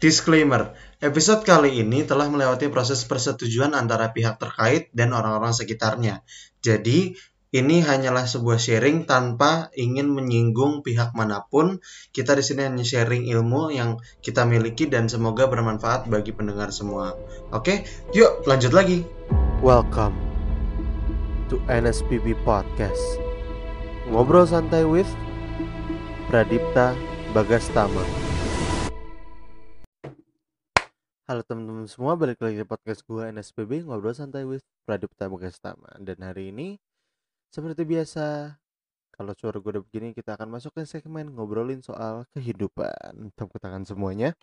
Disclaimer, episode kali ini telah melewati proses persetujuan antara pihak terkait dan orang-orang sekitarnya. Jadi, ini hanyalah sebuah sharing tanpa ingin menyinggung pihak mana pun. Kita di sini hanya sharing ilmu yang kita miliki dan semoga bermanfaat bagi pendengar semua. Oke, yuk lanjut lagi. Welcome to NSPB Podcast. Ngobrol santai with Pradipta Bagastama. Halo teman-teman semua, balik lagi di podcast gue NSPB Ngobrol santai with Pradipta Bagastama. Dan hari ini seperti biasa kalau suara gue udah begini kita akan masuk ke segmen ngobrolin soal kehidupan. Tepuk tangan semuanya.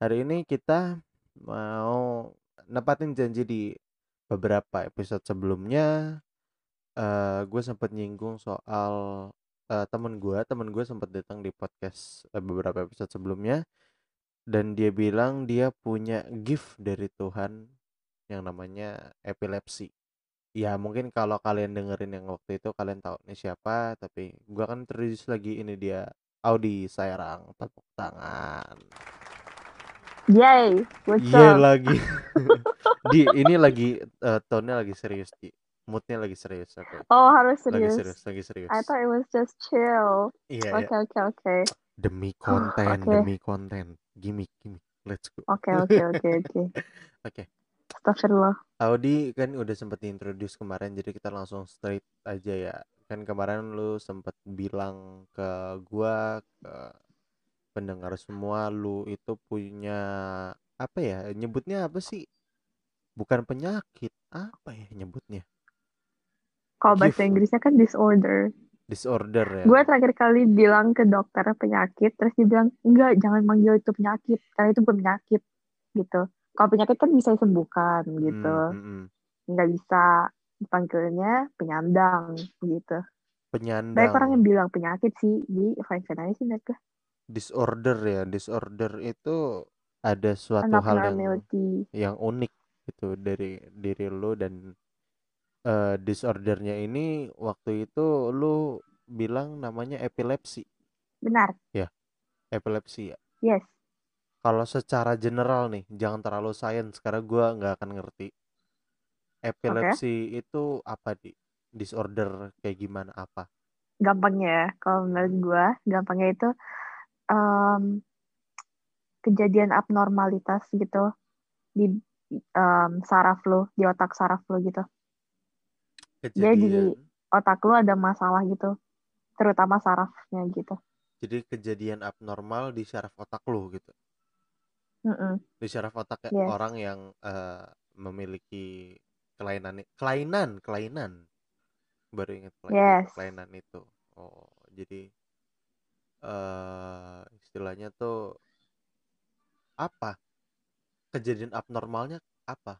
Hari ini kita mau nepatin janji di beberapa episode sebelumnya uh, gue sempat nyinggung soal uh, temen gue temen gue sempat datang di podcast uh, beberapa episode sebelumnya dan dia bilang dia punya gift dari Tuhan yang namanya epilepsi. Ya mungkin kalau kalian dengerin yang waktu itu kalian tahu nih siapa tapi gue akan introduce lagi ini dia Audi Sairang. Tepuk tangan. Yay, what's up? lagi. Di ini lagi uh, tone-nya lagi serius di moodnya lagi serius aku Oh, harus lagi serius. serius lagi serius I thought it was just chill. iya Oke, oke, oke. demi konten Oke. demi konten gimmick gimmick let's go Oke, oke, oke, oke. Oke. Astagfirullah. Audi kan udah sempet introduce kemarin jadi kita langsung straight aja ya kan kemarin lu sempet bilang ke gua ke pendengar semua lu itu punya apa ya nyebutnya apa sih bukan penyakit apa ya nyebutnya Kalau bahasa. Inggrisnya kan disorder. disorder ya Gue terakhir kali bilang ke dokter penyakit, terus dia bilang, enggak, jangan manggil itu penyakit, karena itu bukan penyakit, gitu. Kalau penyakit kan bisa disembuhkan, gitu. Hmm, hmm, hmm. Nggak bisa dipanggilnya penyandang, gitu. penyandang Banyak orang yang bilang penyakit sih, jadi fine-fine aja sih mereka. disorder ya disorder itu ada suatu hal yang yang unik gitu dari diri lu dan eh, disordernya ini waktu itu lu bilang namanya epilepsi. Benar, epilepsi ya. Yes. kalau secara general nih jangan terlalu sains karena gua nggak akan ngerti. Epilepsi itu apa di? Disorder kayak gimana apa? Gampangnya ya kalau menurut gue gampangnya itu em, kejadian abnormalitas gitu di em, saraf lo di otak saraf lo gitu Jadi, kejadian otak lo ada masalah gitu terutama sarafnya gitu. Jadi kejadian abnormal di syaraf otak lu gitu? Mm-mm. di syaraf otak ya, Yes. orang yang eh, memiliki kelainan kelainan kelainan. Baru ingat kelainan, Yes. kelainan itu. Oh jadi eh istilahnya tuh apa? Kejadian abnormalnya apa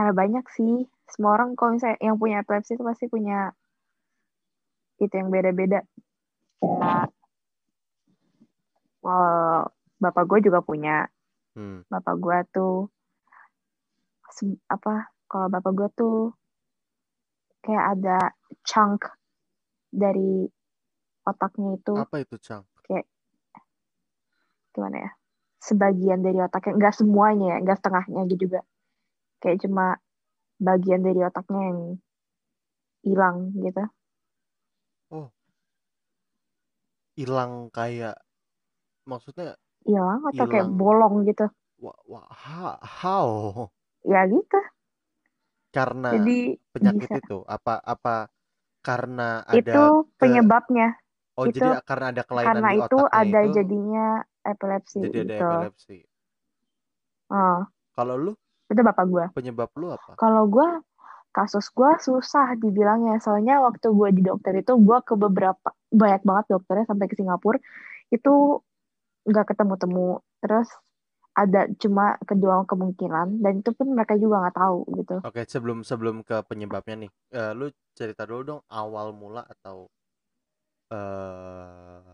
ada banyak sih. Semua orang kalau misalnya yang punya epilepsi itu pasti punya itu yang beda-beda. Kayak, well, bapak gue juga punya. Hmm. Bapak gue tuh apa kalau bapak gue tuh kayak ada chunk dari otaknya itu. Apa itu cang gimana ya? Sebagian dari otaknya. Nggak semuanya ya nggak setengahnya gitu juga kayak cuma bagian dari otaknya yang hilang gitu. Hilang kayak maksudnya hilang atau kayak Hilang. bolong gitu. Wah, wah ha- how? Ya gitu. Karena jadi penyakit bisa. itu apa apa karena ada itu penyebabnya. Oh itu- jadi karena ada kelainan karena di itu ada itu? jadinya epilepsi jadi ada gitu. epilepsi. Oh, kalau lu itu bapak gue penyebab lu apa? Kalau gue kasus gue susah dibilangnya. Soalnya waktu gue di dokter itu gue ke beberapa banyak banget dokternya sampai ke Singapura. Itu nggak ketemu-temu. Terus ada cuma kedua kemungkinan. Dan itu pun mereka juga nggak tahu gitu. Oke, sebelum sebelum ke penyebabnya nih, eh, lu cerita dulu dong awal mula atau eh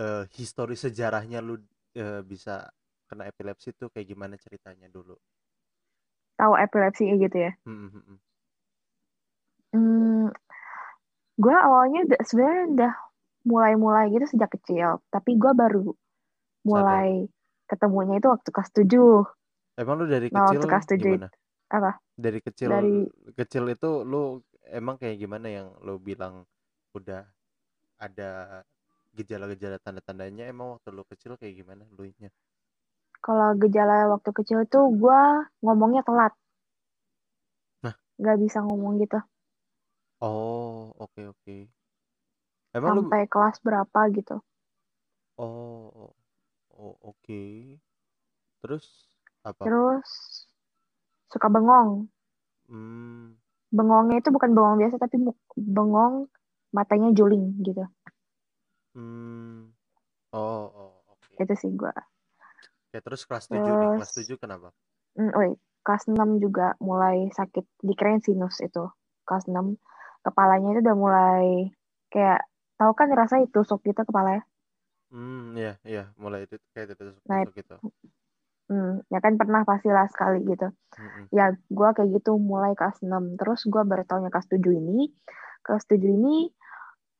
eh, histori sejarahnya lu eh, bisa kena epilepsi tuh kayak gimana ceritanya dulu? Tahu epilepsi kayak gitu ya Hmm, hmm, hmm. hmm, gue awalnya udah sebenarnya udah mulai-mulai gitu sejak kecil. Tapi gue baru mulai ketemunya itu waktu kelas 7. Emang lu dari Nah, kecil waktu kelas 7 gimana? itu apa? Dari kecil Dari kecil itu lu emang kayak gimana yang lu bilang udah ada gejala-gejala tanda-tandanya emang waktu lu kecil kayak gimana lu nya? Kalau gejala waktu kecil tuh gue ngomongnya telat. Nah. Gak bisa ngomong gitu. Oh, oke oke. Emang lu Sampai kelas berapa gitu. oh oh, oke. Terus apa? Terus suka bengong. Hmm, Bengongnya itu bukan bengong biasa tapi bengong matanya juling gitu. hmm. Oh, oh, oke. Itu sih gue. Ya terus kelas 7 nih, kelas 7 kenapa? Hmm, wait, kelas 6 juga mulai sakit dikirain sinus itu. Kelas 6 kepalanya itu udah mulai kayak tahu kan rasa itu tusuk gitu kepalanya. Hmm, iya, iya, mulai itu kayak Nah, tusuk-tusuk gitu. Hmm, ya kan pernah pastilah sekali gitu. Mm-mm. Ya gua kayak gitu mulai kelas 6. Terus gua baru kelas 7 ini. Kelas 7 ini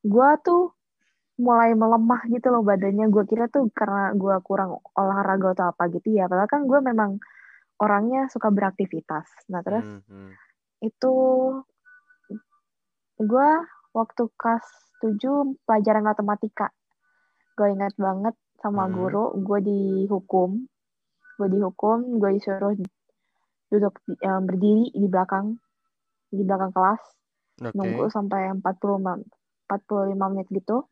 gua tuh mulai melemah gitu loh badannya. Gua kira tuh karena gua kurang olahraga atau apa gitu ya. Padahal kan gua memang orangnya suka beraktivitas. Nah terus Hmm, hmm. itu gue waktu kelas 7 pelajaran matematika gue ingat banget sama Hmm. guru gue dihukum gue dihukum gue disuruh duduk eh, berdiri di belakang di belakang kelas Oke. nunggu sampai 45 45 menit gitu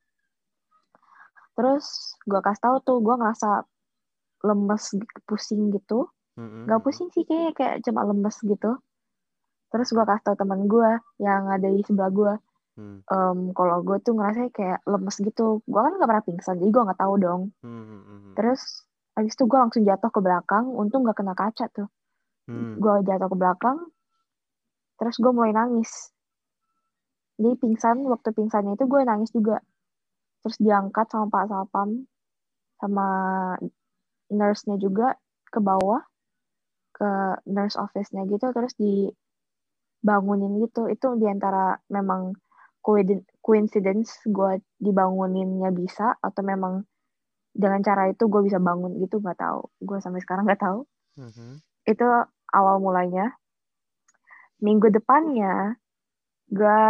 terus gue kasih tahu tuh gue ngerasa lemes pusing gitu. Nggak mm-mm. pusing sih kayak kayak cuma lemes gitu. Terus gue kasih tahu teman gue yang ada di sebelah gue Hmm, Em, kalau gue tuh ngerasa kayak lemes gitu. Gue kan nggak pernah pingsan jadi gue nggak tahu dong. Hmm, terus habis itu gue langsung jatuh ke belakang untung nggak kena kaca tuh. Hmm. gue jatuh ke belakang terus gue mulai nangis. Jadi pingsan waktu pingsannya itu gue nangis juga terus diangkat sama pak satpam sama nurse-nya juga ke bawah ke nurse office-nya gitu terus dibangunin gitu. Itu di antara memang coincidence- gue dibanguninnya bisa atau memang dengan cara itu gue bisa bangun gitu nggak tahu. Gue sampai sekarang nggak tahu. Mhm. itu awal mulainya minggu depannya gue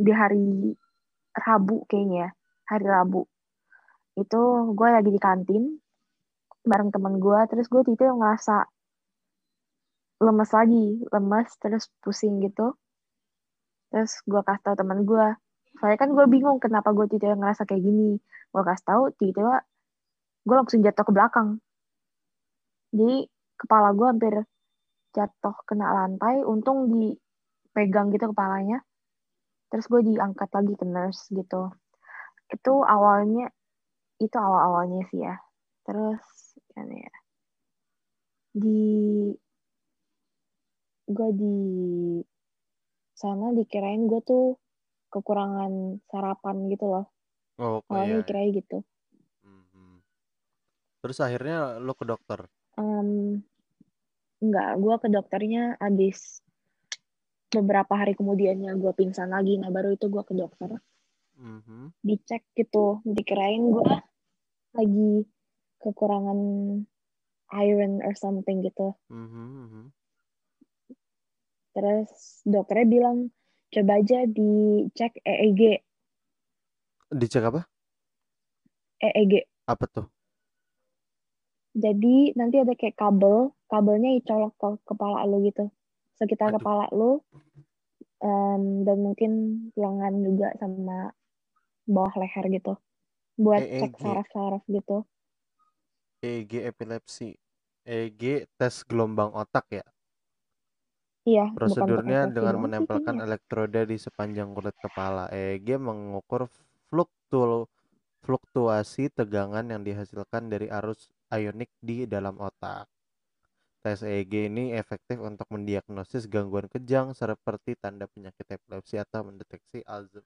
di hari Rabu kayaknya hari Rabu. Itu gue lagi di kantin bareng temen gue terus gue tiba ngerasa lemes lagi lemes terus pusing gitu. Terus gue kasih tahu temen gue soalnya kan gue bingung kenapa gue tiba ngerasa kayak gini. Gue kasih tahu tiba-tiba gue langsung jatuh ke belakang. Jadi kepala gue hampir jatuh kena lantai untung dipegang gitu kepalanya. Terus gue diangkat lagi ke nurse gitu itu awalnya itu awal awalnya sih ya terus gimana ya di gue di sana dikirain gue tuh kekurangan sarapan gitu loh Oh, oh, awalnya iya, iya. dikirain gitu Mhm. Terus akhirnya lu ke dokter. Em, enggak gue ke dokternya abis beberapa hari kemudiannya gue pingsan lagi nah baru itu gue ke dokter Mhm. dicek gitu dikirain gue lagi kekurangan iron or something gitu Mhm, mhm. terus dokternya bilang coba aja dicek EEG Dicek apa? EEG Apa tuh? jadi nanti ada kayak kabel kabelnya dicolok ke kepala lu gitu sekitar Aduh. kepala lu em, dan mungkin lengan juga sama bawah leher gitu buat cek EEG. saraf-saraf gitu EEG epilepsi. EEG tes gelombang otak ya. iya Prosedurnya dengan sih menempelkan elektroda di sepanjang kulit kepala. EEG mengukur fluktu fluktuasi tegangan yang dihasilkan dari arus ionik di dalam otak. Tes EEG ini efektif untuk mendiagnosis gangguan kejang seperti tanda penyakit epilepsi atau mendeteksi Alze-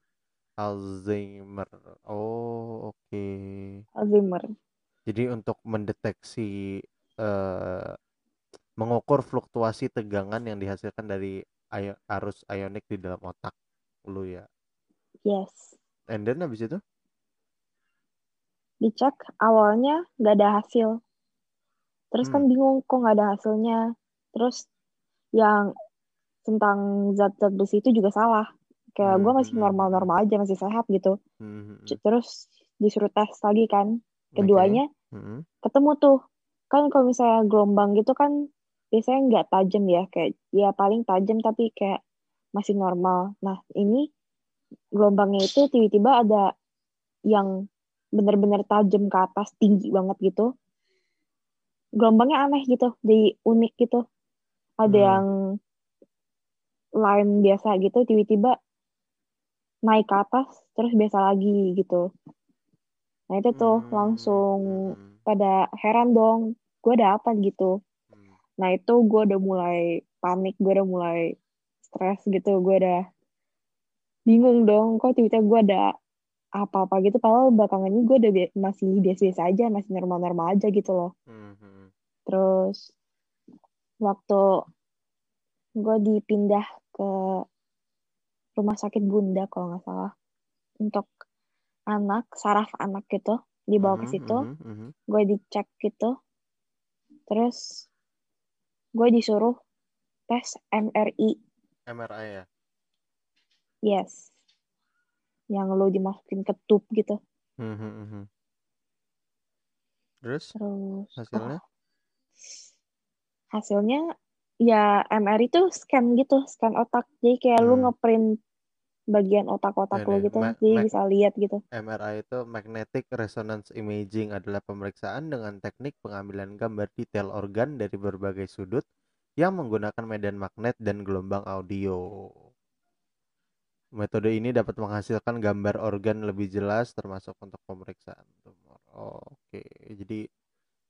Alzheimer. Oh, oke. Alzheimer Jadi untuk mendeteksi eh, mengukur fluktuasi tegangan yang dihasilkan dari ayo- arus ionik di dalam otak lu ya. yes And then habis itu? dicek awalnya nggak ada hasil terus kan Hmm. bingung kok nggak ada hasilnya terus yang tentang zat-zat besi itu juga salah kayak gue Hmm, masih hmm, hmm, normal-normal aja masih sehat gitu. Hmm, hmm, C- terus disuruh tes lagi kan. Keduanya hmm. Hmm. ketemu tuh. Kan kalau misalnya gelombang gitu kan biasanya nggak tajam ya. Kayak ya paling tajam tapi kayak masih normal. Nah ini gelombangnya itu tiba-tiba ada yang benar-benar tajam ke atas tinggi banget gitu. Gelombangnya aneh gitu jadi unik gitu. Ada Hmm. yang line biasa gitu tiba-tiba naik ke atas terus biasa lagi gitu. Nah itu tuh Hmm, langsung hmm, pada heran dong gue ada apa gitu. Hmm. nah itu gue udah mulai panik gue udah mulai stres gitu gue udah bingung dong kok tiba-tiba gue ada apa-apa gitu. Padahal belakangan ini gue udah bi- masih biasa-biasa aja masih normal-normal aja gitu loh. Hmm, hmm. terus waktu gue dipindah ke rumah sakit bunda kalau nggak salah. Untuk anak saraf anak gitu dibawa ke Mhm, situ. mhm, mhm. gue dicek gitu. Terus gue disuruh tes MRI MRI ya? Yes. Yang lo dimasukin ke tube gitu. Mhm, mhm. terus? Terus hasilnya? oh, hasilnya ya MRI itu scan gitu scan otak jadi kayak lu Hmm. ngeprint bagian otak-otak Ya lo deh, gitu ma- jadi ma- bisa lihat gitu MRI itu Magnetic Resonance Imaging adalah pemeriksaan dengan teknik pengambilan gambar detail organ dari berbagai sudut yang menggunakan medan magnet dan gelombang audio. Metode ini dapat menghasilkan gambar organ lebih jelas termasuk untuk pemeriksaan tumor. Oke, jadi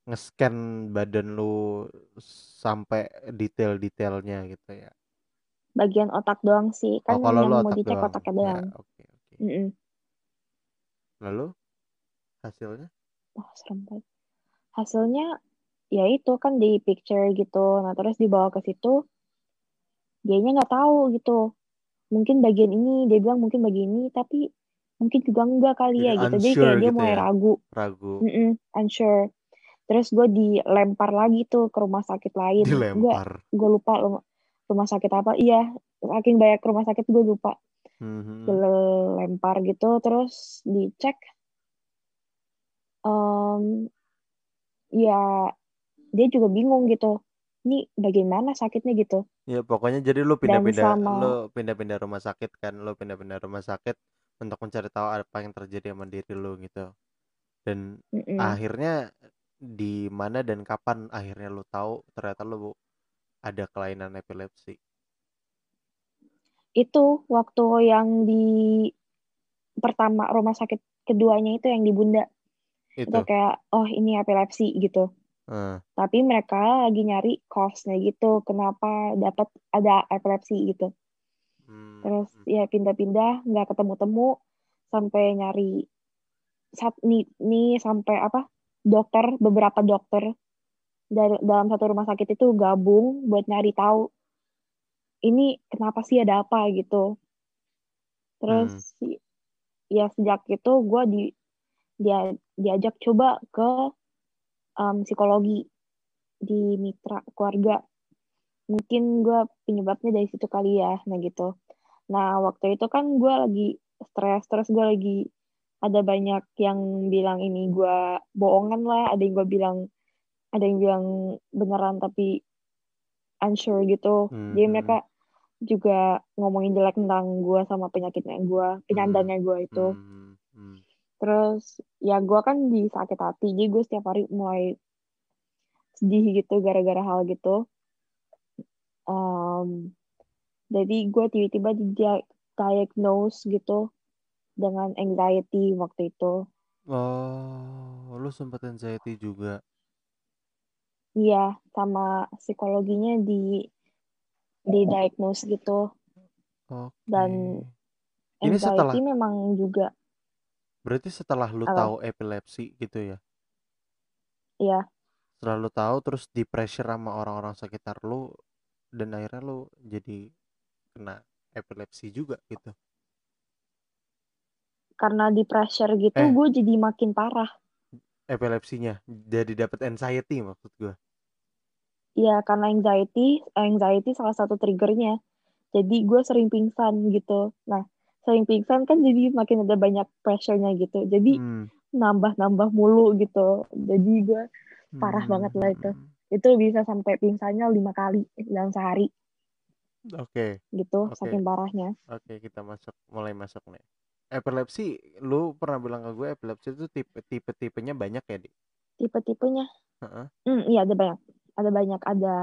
nge-scan badan lu sampai detail-detailnya gitu ya. bagian otak doang sih kan Oh, kalau yang lu mau otak dicek doang. otaknya Ya, doang oke, oke. Mm-mm. Lalu hasilnya? Wah, serem banget. Hasilnya ya itu kan di picture gitu. Nah, terus dibawa ke situ, dianya nggak tahu gitu. Mungkin bagian ini, dia bilang mungkin bagian ini, tapi mungkin juga enggak kali Jadi ya gitu. Jadi kayak dia gitu mulai ya, ragu. ragu, Mm-mm, unsure. Terus gue dilempar lagi tuh ke rumah sakit lain. Gue dilempar. gue lupa rumah, rumah sakit apa. Iya, saking banyak rumah sakit gue lupa. Mhm. Dilempar gitu, terus dicek. Em, ya dia juga bingung gitu. Ini bagaimana sakitnya gitu. Ya pokoknya jadi lu pindah-pindah, selama lu pindah-pindah rumah sakit kan, lu pindah-pindah rumah sakit untuk mencari tahu apa yang terjadi sama diri lu gitu. Dan mm-mm. akhirnya di mana dan kapan akhirnya lu tahu ternyata lu ada kelainan epilepsi. itu waktu yang di pertama rumah sakit keduanya itu yang di Bunda itu Itu. kayak oh ini epilepsi gitu. Eh, Tapi mereka lagi nyari cause-nya gitu, kenapa dapat ada epilepsi gitu. hmm, Terus hmm. ya pindah-pindah nggak ketemu-temu sampai nyari saat nih, nih sampai apa dokter beberapa dokter dari dalam satu rumah sakit itu gabung buat nyari tahu ini kenapa sih ada apa gitu. Terus Hmm. ya sejak itu gue di dia diajak coba ke um, psikologi di mitra keluarga. Mungkin gue penyebabnya dari situ kali ya, nah gitu. Nah waktu itu kan gue lagi stres, terus gue lagi ada banyak yang bilang ini gue bohongan lah, ada yang gue bilang, ada yang bilang beneran tapi unsure gitu. Hmm, Jadi hmm, mereka juga ngomongin jelek tentang gue sama penyakitnya gue, hmm, penyandangnya gue itu. hmm, hmm. Terus ya gue kan di sakit hati, jadi gue setiap hari mulai sedih gitu gara-gara hal gitu. Um, jadi gue tiba-tiba di diagnose gitu dengan anxiety waktu itu. Oh, lu sempat anxiety juga. Iya, sama psikologinya di di diagnose gitu. Oke. Dan Ini setelah, anxiety memang juga, berarti setelah lu apa? tahu epilepsi gitu ya? Iya, Setelah lu tahu terus di pressure sama orang-orang sekitar lu dan akhirnya lu jadi kena epilepsi juga gitu. Karena di pressure gitu Eh, gue jadi makin parah. epilepsinya jadi dapat anxiety maksud gue Iya, karena anxiety, anxiety salah satu triggernya. Jadi gue sering pingsan gitu. Nah, sering pingsan kan jadi makin ada banyak pressure-nya gitu. Jadi hmm. nambah-nambah mulu gitu. Jadi gue parah Hmm, banget lah itu. Itu bisa sampai pingsannya lima kali dalam sehari oke gitu, Oke. saking parahnya. oke kita masuk mulai masuk nih epilepsi lu pernah bilang ke gue epilepsi itu tipe tipe tipenya banyak ya di Tipe-tipenya, Heeh. hmm, iya ada banyak. Ada banyak, ada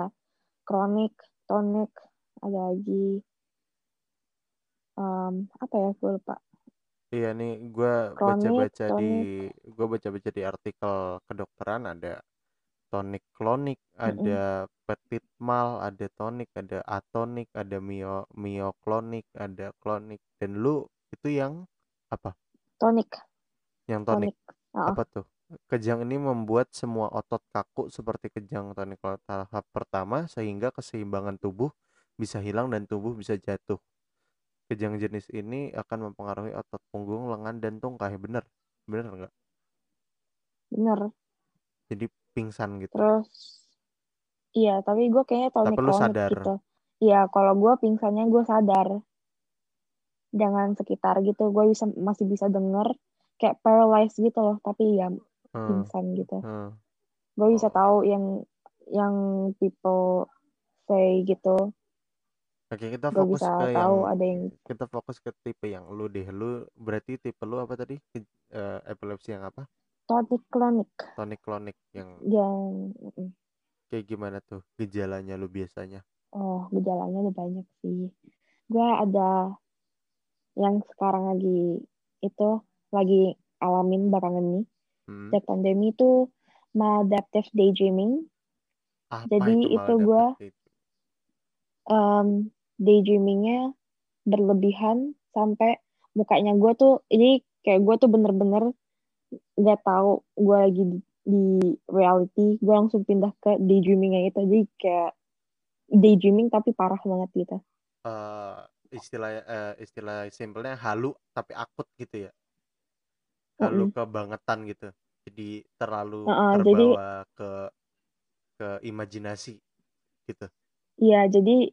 kronik, tonik, ada lagi em, apa ya, gue lupa. Iya nih, gue Kronik, baca-baca di gue baca-baca di artikel kedokteran ada tonik klonik, ada petit mal, ada tonik, ada atonik, ada mio mioklonik, ada klonik. Dan lu itu yang apa? Tonik, Yang tonik tonik. Apa tuh? Kejang ini membuat semua otot kaku seperti kejang tonik tahap pertama sehingga keseimbangan tubuh bisa hilang dan tubuh bisa jatuh. Kejang jenis ini akan mempengaruhi otot punggung, lengan, dan tungkai. Bener? Bener nggak? Bener. Jadi pingsan gitu. Terus, iya, tapi gue kayaknya tonik Tapi lu sadar. gitu. Iya, kalau gue pingsannya gue sadar. Jangan sekitar gitu, gue bisa masih bisa denger kayak paralyzed gitu loh, tapi ya Hmm, pingsan gitu. hmm. Gue bisa tahu yang yang people say gitu. Oke, kita fokus bisa ke tahu yang ada yang kita fokus ke tipe yang lu deh. Lu berarti tipe lu apa tadi? Eh, epilepsi yang apa? tonik kronik. Tonik klonik yang Yang kayak gimana tuh gejalanya lu biasanya? oh gejalanya ada banyak sih. Gue ada yang sekarang lagi itu lagi alamin belakangan ini. Hmm. Sejak pandemi itu maladaptive daydreaming. Apa Jadi itu gua- daydreaming? Um, daydreamingnya berlebihan sampai mukanya gue tuh ini kayak gue tuh bener-bener nggak tahu gue lagi di, di reality gue langsung pindah ke daydreamingnya itu jadi kayak daydreaming tapi parah banget gitu Eh, istilah eh, istilah simpelnya halu tapi akut gitu ya. Halu kebangetan gitu. Jadi terlalu Heeh, jadi- terbawa ke ke imajinasi gitu. Iya jadi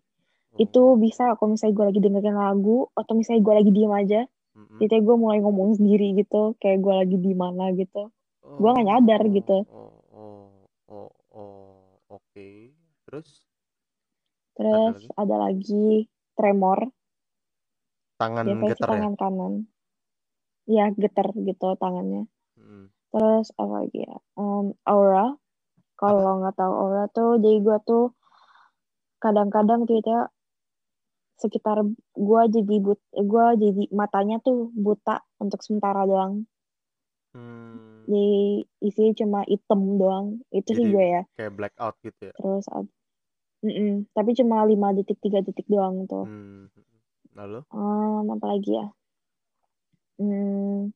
Oh. itu bisa kalau misalnya gue lagi dengerin lagu atau misalnya gue lagi diem aja Mm-mm. jadi gue mulai ngomong sendiri gitu kayak gue lagi di mana gitu gua nggak nyadar Oh, gitu. Oh, oh, oh, oh, oke. Terus terus lagi? ada lagi tremor tangan biasanya sih getar ya? tangan kanan ya getar gitu tangannya Mm. terus apa lagi ya Em, aura kalau nggak tahu aura tuh jadi gue tuh kadang-kadang tuh ya sekitar gue jadi but gue jadi matanya tuh buta untuk sementara doang Hmm, jadi isinya cuma hitam doang itu sih Jadi- gue ya kayak blackout gitu ya? terus ad- Mm-mm. tapi cuma 5 detik 3 detik doang tuh Hmm. Lalu? Em, apa lagi ya? Hmm,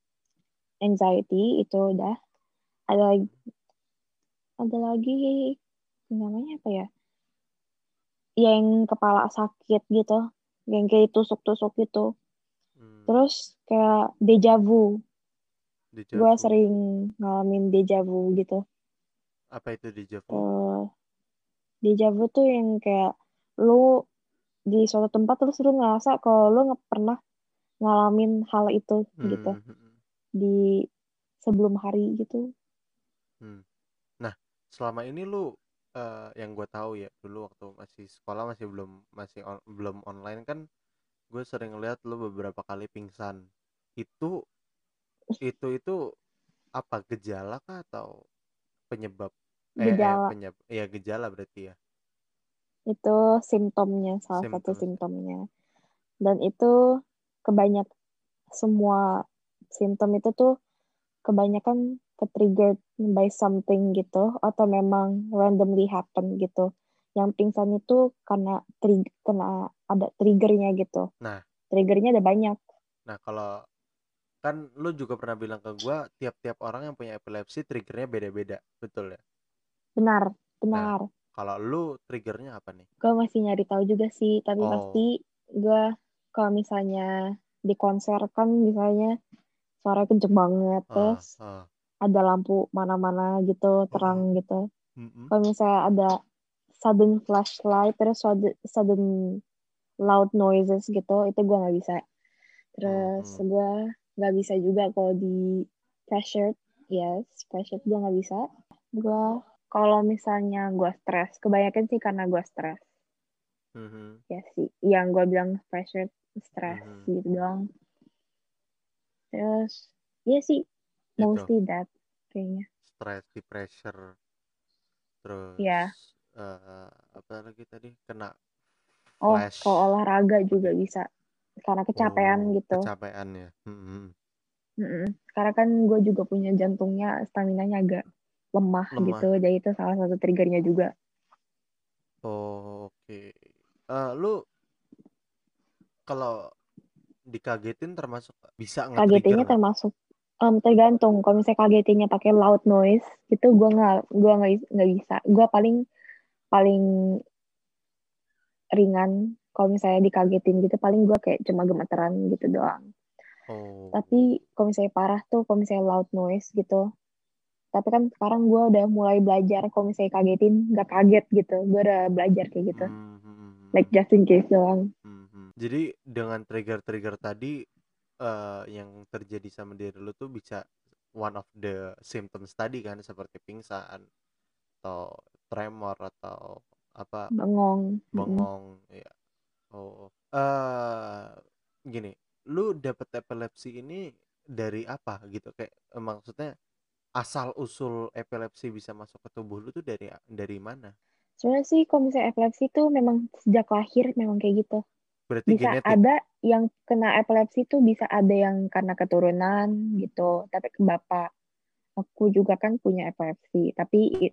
anxiety itu udah. Ada lagi ada lagi namanya apa ya? Yang kepala sakit gitu yang kayak tusuk-tusuk gitu. Hmm. terus kayak deja vu. Deja gue sering ngalamin deja vu gitu. Apa itu deja vu? Terus deja vu tuh yang kayak lu di suatu tempat terus lu ngerasa kalau lu nggak pernah ngalamin hal itu gitu Hmm, hmm, hmm. di sebelum hari gitu Selama ini lu eh, yang gue tahu ya dulu waktu masih sekolah masih belum masih on- belum online kan gue sering lihat lu beberapa kali pingsan. Itu itu itu apa gejala kah atau penyebab? Eh, eh, Gejala. penyebab. Iya gejala berarti ya. Itu simptomnya salah satu Simptom. simptomnya dan itu kebanyak semua simptom itu tuh kebanyakan ke-triggered by something gitu atau memang randomly happen gitu yang pingsan itu karena tri- kena ada triggernya gitu Nah. triggernya ada banyak Nah kalau kan lu juga pernah bilang ke gue tiap-tiap orang yang punya epilepsi triggernya beda-beda, betul ya? benar benar Kalau lu triggernya apa nih? gue masih nyari tahu juga sih tapi Oh. pasti gue kalau misalnya di konser kan misalnya suara kenceng banget Ah, terus ah. ada lampu mana-mana gitu terang gitu Mm-mm. kalau misalnya ada sudden flashlight terus sudden, loud noises gitu itu gue nggak bisa terus Mhm. gue nggak bisa juga kalau di pressured yes pressured gue nggak bisa gue kalau misalnya gue stres kebanyakan sih karena gue stres Mhm. ya sih yang gue bilang pressured stres Mhm. gitu doang terus ya sih Itu mostly that kayaknya stress, di pressure, terus Iya. eh, apa lagi tadi kena oh flash. kalau olahraga juga bisa karena kecapean Oh, gitu Kecapean ya. Mhm. Mm-mm. Karena kan gue juga punya jantungnya, stamina-nya agak lemah, Lemah. gitu. Jadi itu salah satu triggernya juga. Oh, oke. Eh, lu kalau dikagetin termasuk bisa Kagetinnya nggak? termasuk em, tergantung. Kalau misalnya kagetinnya pakai loud noise, itu gue nggak gue nggak nggak bisa. Gue paling paling ringan. Kalau misalnya dikagetin gitu, paling gue kayak cuma gemeteran gitu doang. Oh. Tapi kalau misalnya parah tuh, kalau misalnya loud noise gitu. Tapi kan sekarang gue udah mulai belajar kalau misalnya kagetin, nggak kaget gitu. Gue udah belajar kayak gitu. Hmm, hmm, hmm, Like hmm, just in case doang. hmm, hmm. Jadi dengan trigger-trigger tadi eh, yang terjadi sama diri lu tuh bisa one of the symptoms tadi kan seperti pingsan atau tremor atau apa Bengong. Bengong ya. Oh. eh gini, lu dapet epilepsi ini dari apa gitu kayak eh, maksudnya asal usul epilepsi bisa masuk ke tubuh lu tuh dari dari mana? Sebenarnya sih kalau misalnya epilepsi tuh memang sejak lahir memang kayak gitu. Berarti Bisa genetik. ada yang kena epilepsi tuh bisa ada yang karena keturunan gitu. Tapi ke bapak aku juga kan punya epilepsi. Tapi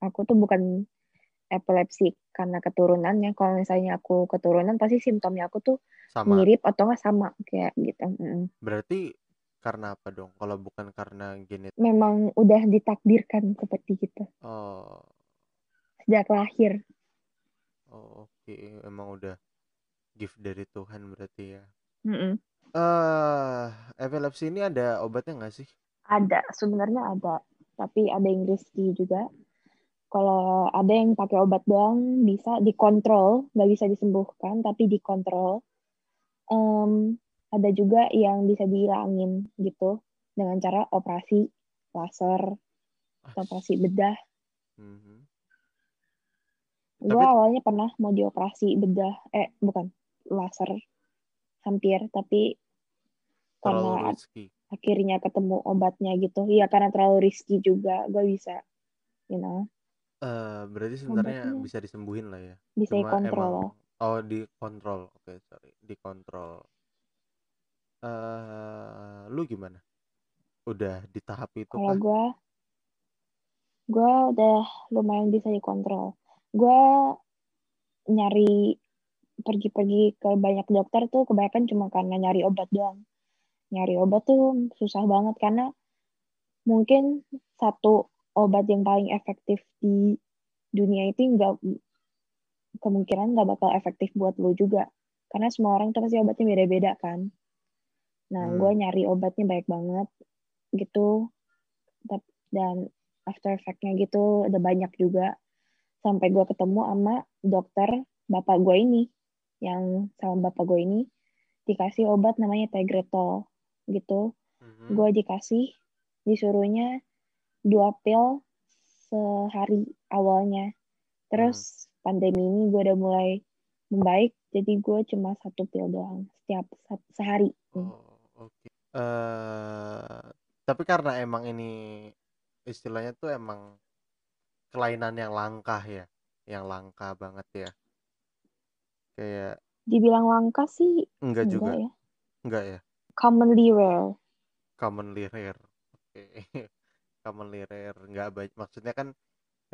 aku tuh bukan epilepsi karena keturunannya. Kalau misalnya aku keturunan pasti simptomnya aku tuh Sama. mirip atau nggak sama kayak gitu. Mm. Berarti karena apa dong? Kalau bukan karena genetik. Memang udah ditakdirkan seperti gitu Oh, sejak lahir. oh oke, emang udah gift dari Tuhan berarti ya. Mm-mm. Eh, epilepsi ini ada obatnya nggak sih? Ada, sebenarnya ada. Tapi ada yang risky juga. Kalau ada yang pakai obat doang, bisa dikontrol, nggak bisa disembuhkan, tapi dikontrol. Em, ada juga yang bisa dihilangin gitu, dengan cara operasi laser, atau operasi bedah. Mhm. Gue Tapi- awalnya pernah mau dioperasi bedah, eh bukan, laser, hampir, tapi Terlalu karena risky. akhirnya ketemu obatnya gitu. Iya, karena terlalu risky juga, gue bisa, you know. Eh, berarti sebenarnya Obatnya. bisa disembuhin lah ya. bisa Cuma dikontrol. emang oh dikontrol. Oke, sorry. Dikontrol. Eh, lu gimana? Udah di tahap itu Kalau gue, gue udah lumayan bisa dikontrol. Gue nyari pergi-pergi ke banyak dokter tuh kebanyakan cuma karena nyari obat doang. Nyari obat tuh susah banget karena mungkin satu obat yang paling efektif di dunia itu nggak kemungkinan nggak bakal efektif buat lo juga. Karena semua orang tuh pasti obatnya beda-beda kan. Nah, Hmm. gue nyari obatnya baik banget gitu. Dan after effect-nya gitu ada banyak juga. Sampai gue ketemu sama dokter bapak gue ini. Yang sama bapak gue ini dikasih obat namanya Tegretol gitu. Mhm. Gue dikasih, disuruhnya dua pil sehari awalnya. Terus pandemi ini gue udah mulai membaik, jadi gue cuma satu pil doang setiap se- sehari. Hmm. Oh, oke. Eh, tapi karena emang ini istilahnya tuh emang kelainan yang langka ya, yang langka banget ya. Kayak Dibilang langka sih enggak enggak juga, ya. enggak ya. Commonly rare. Commonly rare. Oke. Commonly rare, enggak baik. Maksudnya kan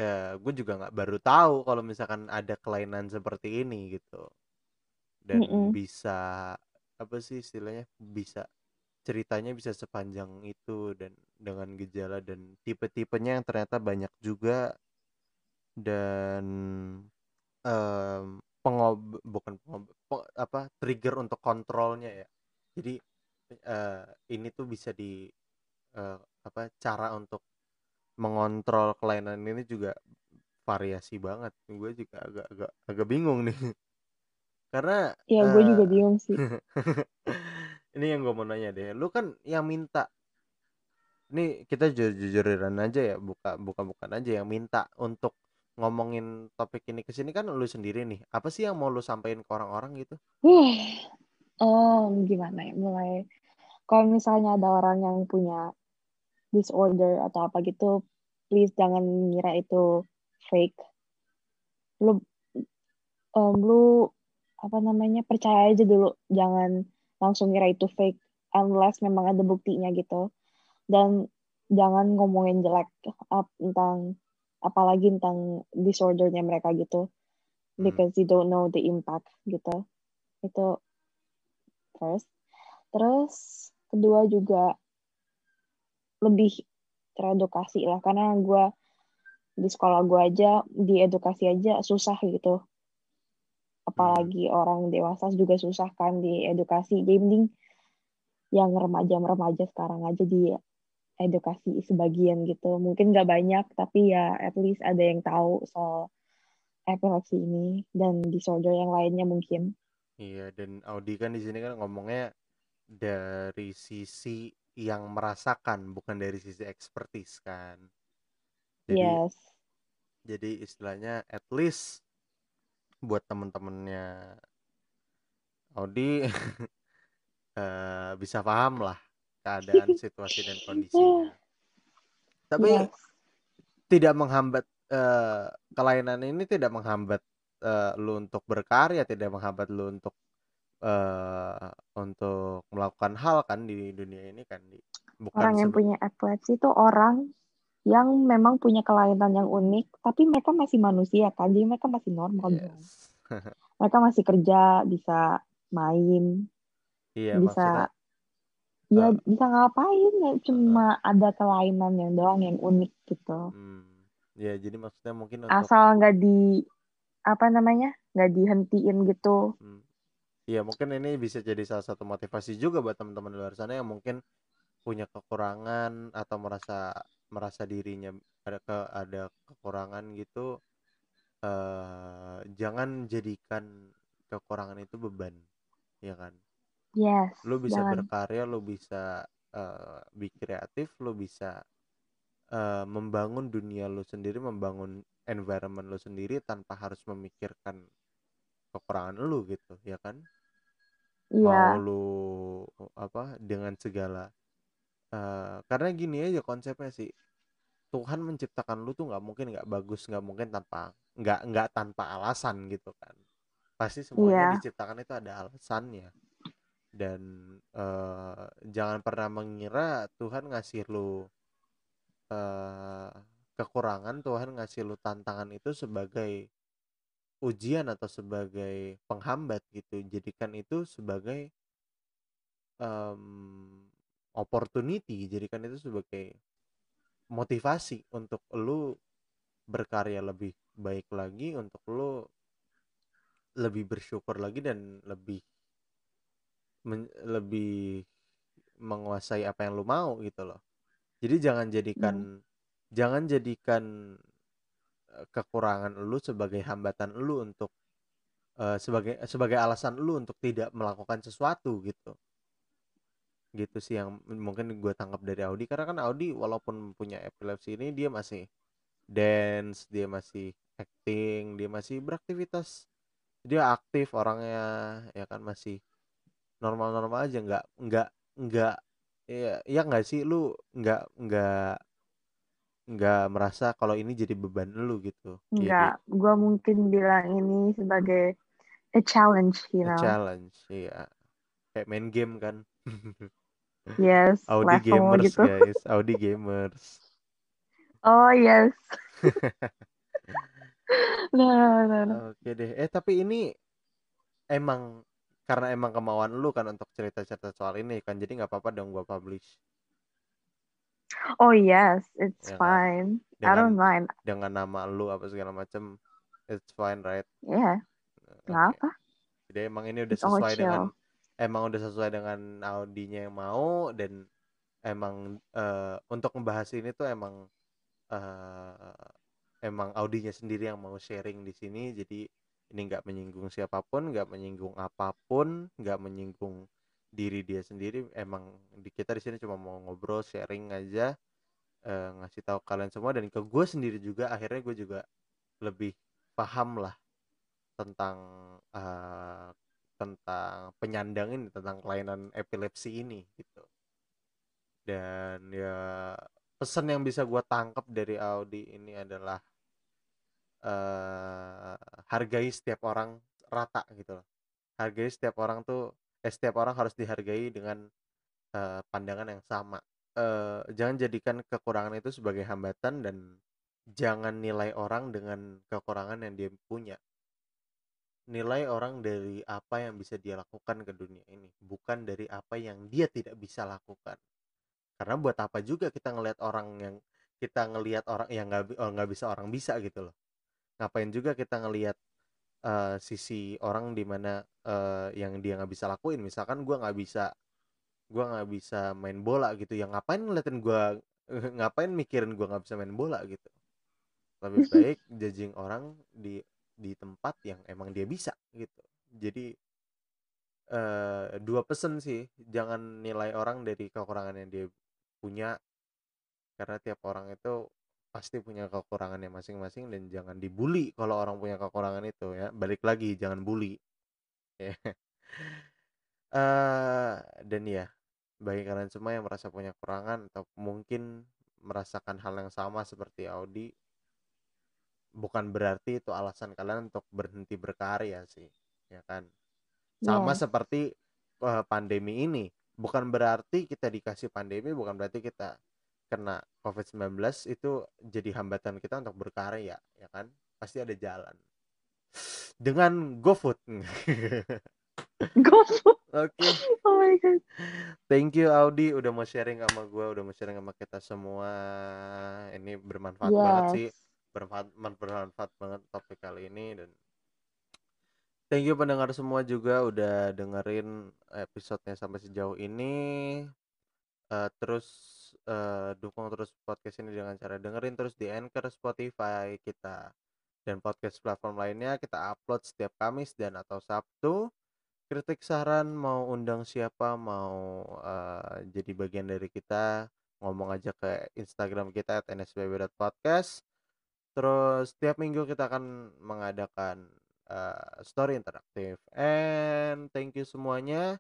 ya gue juga nggak baru tahu kalau misalkan ada kelainan seperti ini gitu. Dan Mm-mm. bisa apa sih istilahnya bisa ceritanya bisa sepanjang itu dan dengan gejala dan tipe-tipenya yang ternyata banyak juga dan em, pengob bukan pengob pe- apa trigger untuk kontrolnya ya jadi eh, ini tuh bisa di eh, apa cara untuk mengontrol kelainan ini juga variasi banget. Gue juga agak agak agak bingung nih. Karena ya gue juga eh, bingung sih ini yang gue mau nanya deh. Lu kan yang minta ini kita jujur-jujuran aja ya, buka buka-bukan aja yang minta untuk ngomongin topik ini ke sini kan lu sendiri nih. Apa sih yang mau lu sampaikan ke orang-orang gitu? Huh. Oh, gimana ya? Mulai kalau misalnya ada orang yang punya disorder atau apa gitu, please jangan ngira itu fake. Lu um, lu apa namanya percaya aja dulu, jangan langsung ngira itu fake unless memang ada buktinya gitu. Dan jangan ngomongin jelek up, tentang apalagi tentang disordernya mereka gitu. Hmm. because you don't know the impact gitu. Itu first. Terus kedua juga lebih teredukasi lah. Karena gue di sekolah gue aja di edukasi aja susah gitu apalagi orang dewasa juga susah kan di edukasi jadi mending yang remaja-remaja sekarang aja di edukasi sebagian gitu. Mungkin nggak banyak tapi ya at least ada yang tahu soal epilepsi ini dan disorder yang lainnya mungkin. Iya, dan Audi kan di sini kan ngomongnya dari sisi yang merasakan, bukan dari sisi ekspertis kan. Jadi yes. jadi istilahnya at least buat temen-temennya Audi eh, bisa paham lah keadaan situasi dan kondisinya. Tapi yes tidak menghambat eh, kelainan ini tidak menghambat eh, lu untuk berkarya, tidak menghambat lu untuk eh untuk melakukan hal kan di dunia ini kan di bukan orang yang punya epilepsi itu orang yang memang punya kelainan yang unik tapi mereka masih manusia kan jadi mereka masih normal yes. mereka masih kerja bisa main Iya, bisa maksudnya ya eh, bisa ngapain ya cuma ada kelainan yang doang yang unik gitu. Hmm, ya jadi maksudnya mungkin untuk asal nggak di apa namanya nggak dihentiin gitu. Hmm, ya mungkin ini bisa jadi salah satu motivasi juga buat teman-teman di luar sana yang mungkin punya kekurangan atau merasa merasa dirinya ada ke ada kekurangan gitu eh jangan jadikan kekurangan itu beban ya kan? Yes lu bisa jangan berkarya lu bisa eh be kreatif lu bisa eh, membangun dunia lu sendiri membangun environment lu sendiri tanpa harus memikirkan kekurangan lu gitu ya kan? Mau iya lu apa dengan segala eh, karena gini aja konsepnya sih Tuhan menciptakan lu tuh nggak mungkin nggak bagus nggak mungkin tanpa nggak nggak tanpa alasan gitu kan. Pasti semuanya iya. diciptakan itu ada alasannya. Dan eh, jangan pernah mengira Tuhan ngasih lu eh, kekurangan Tuhan ngasih lu tantangan itu sebagai ujian atau sebagai penghambat gitu. Jadikan itu sebagai em, opportunity jadikan itu sebagai motivasi untuk lu berkarya lebih baik lagi untuk lu lebih bersyukur lagi dan lebih men- lebih menguasai apa yang lu mau gitu loh jadi jangan jadikan Hmm. jangan jadikan eh, kekurangan lu sebagai hambatan lu untuk eh, sebagai sebagai alasan lu untuk tidak melakukan sesuatu gitu gitu sih yang mungkin gue tangkap dari Audi. Karena kan Audi walaupun punya epilepsi ini dia masih dance dia masih acting dia masih beraktivitas. Dia aktif orangnya ya kan masih normal-normal aja. Nggak nggak nggak ya ya nggak sih lu nggak nggak nggak merasa kalau ini jadi beban lu gitu. Jadi Enggak, gue mungkin bilang ini sebagai a challenge, you a know. challenge iya. Kayak main game kan Yes, Audi level gamers gitu. guys Audi gamers Oh yes. Nah, nah, nah. Oke deh. Eh tapi ini emang karena emang kemauan lu kan untuk cerita-cerita soal ini kan jadi nggak apa-apa dong gua publish Oh yes, it's ya kan fine. I don't dengan mind. dengan nama lu apa segala macem it's fine right Yeah, nggak oke apa. jadi emang ini udah sesuai dengan. Emang udah sesuai dengan audinya yang mau dan emang uh, untuk membahas ini tuh emang uh, emang Audinya sendiri yang mau sharing di sini. Jadi ini nggak menyinggung siapa pun nggak menyinggung apa pun nggak menyinggung diri dia sendiri. Emang di kita di sini cuma mau ngobrol sharing aja uh, ngasih tahu kalian semua. Dan ke gue sendiri juga akhirnya gue juga lebih paham lah tentang uh, tentang penyandang ini tentang kelainan epilepsi ini gitu. Dan ya pesan yang bisa gue tangkap dari Audi ini adalah uh, hargai setiap orang rata gitu loh. Hargai setiap orang tuh eh, setiap orang harus dihargai dengan uh, pandangan yang sama. Uh, jangan jadikan kekurangan itu sebagai hambatan dan jangan nilai orang dengan kekurangan yang dia punya nilai orang dari apa yang bisa dia lakukan ke dunia ini, bukan dari apa yang dia tidak bisa lakukan. Karena buat apa juga kita ngelihat orang yang kita ngelihat orang yang nggak oh, nggak bisa orang bisa gitu loh. Ngapain juga kita ngelihat uh, sisi orang di mana uh, yang dia nggak bisa lakuin. Misalkan gue nggak bisa gue nggak bisa main bola gitu yang ngapain ngeliatin gue ngapain mikirin gue nggak bisa main bola gitu lebih baik judging orang di di tempat yang emang dia bisa gitu. Jadi uh, dua pesen sih jangan nilai orang dari kekurangan yang dia punya karena tiap orang itu pasti punya kekurangannya masing-masing dan jangan dibully kalau orang punya kekurangan itu ya. Balik lagi jangan bully. Uh, dan ya bagi kalian semua yang merasa punya kekurangan atau mungkin merasakan hal yang sama seperti Audi bukan berarti itu alasan kalian untuk berhenti berkarya sih ya kan? Sama yeah. seperti uh, pandemi ini bukan berarti kita dikasih pandemi bukan berarti kita kena COVID-19 itu jadi hambatan kita untuk berkarya ya kan? Pasti ada jalan. Dengan GoFood. GoFood? Oke. Okay. oh my god. Thank you Audi udah mau sharing sama gue udah mau sharing sama kita semua. Ini bermanfaat yes. banget sih bermanfaat bermanfaat banget topik kali ini dan thank you pendengar semua juga udah dengerin episodenya sampai sejauh ini. Uh, terus uh, dukung terus podcast ini dengan cara dengerin terus di Anchor Spotify kita dan podcast platform lainnya. Kita upload setiap Kamis dan atau Sabtu. Kritik saran mau undang siapa mau uh, jadi bagian dari kita ngomong aja ke Instagram kita at nsbb.podcast Terus setiap minggu kita akan mengadakan uh, story interaktif. And thank you semuanya.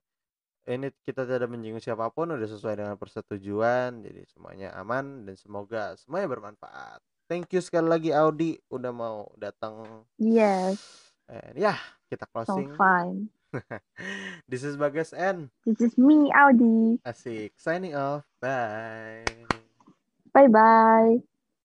Ini kita tidak menyinggung siapa pun, udah sesuai dengan persetujuan, jadi semuanya aman dan semoga semuanya bermanfaat. Thank you sekali lagi Audi udah mau datang. Yes. And ya, yeah, kita closing. So fine. This is Bagas and This is me Audi. Asik. Signing off. Bye. Bye bye.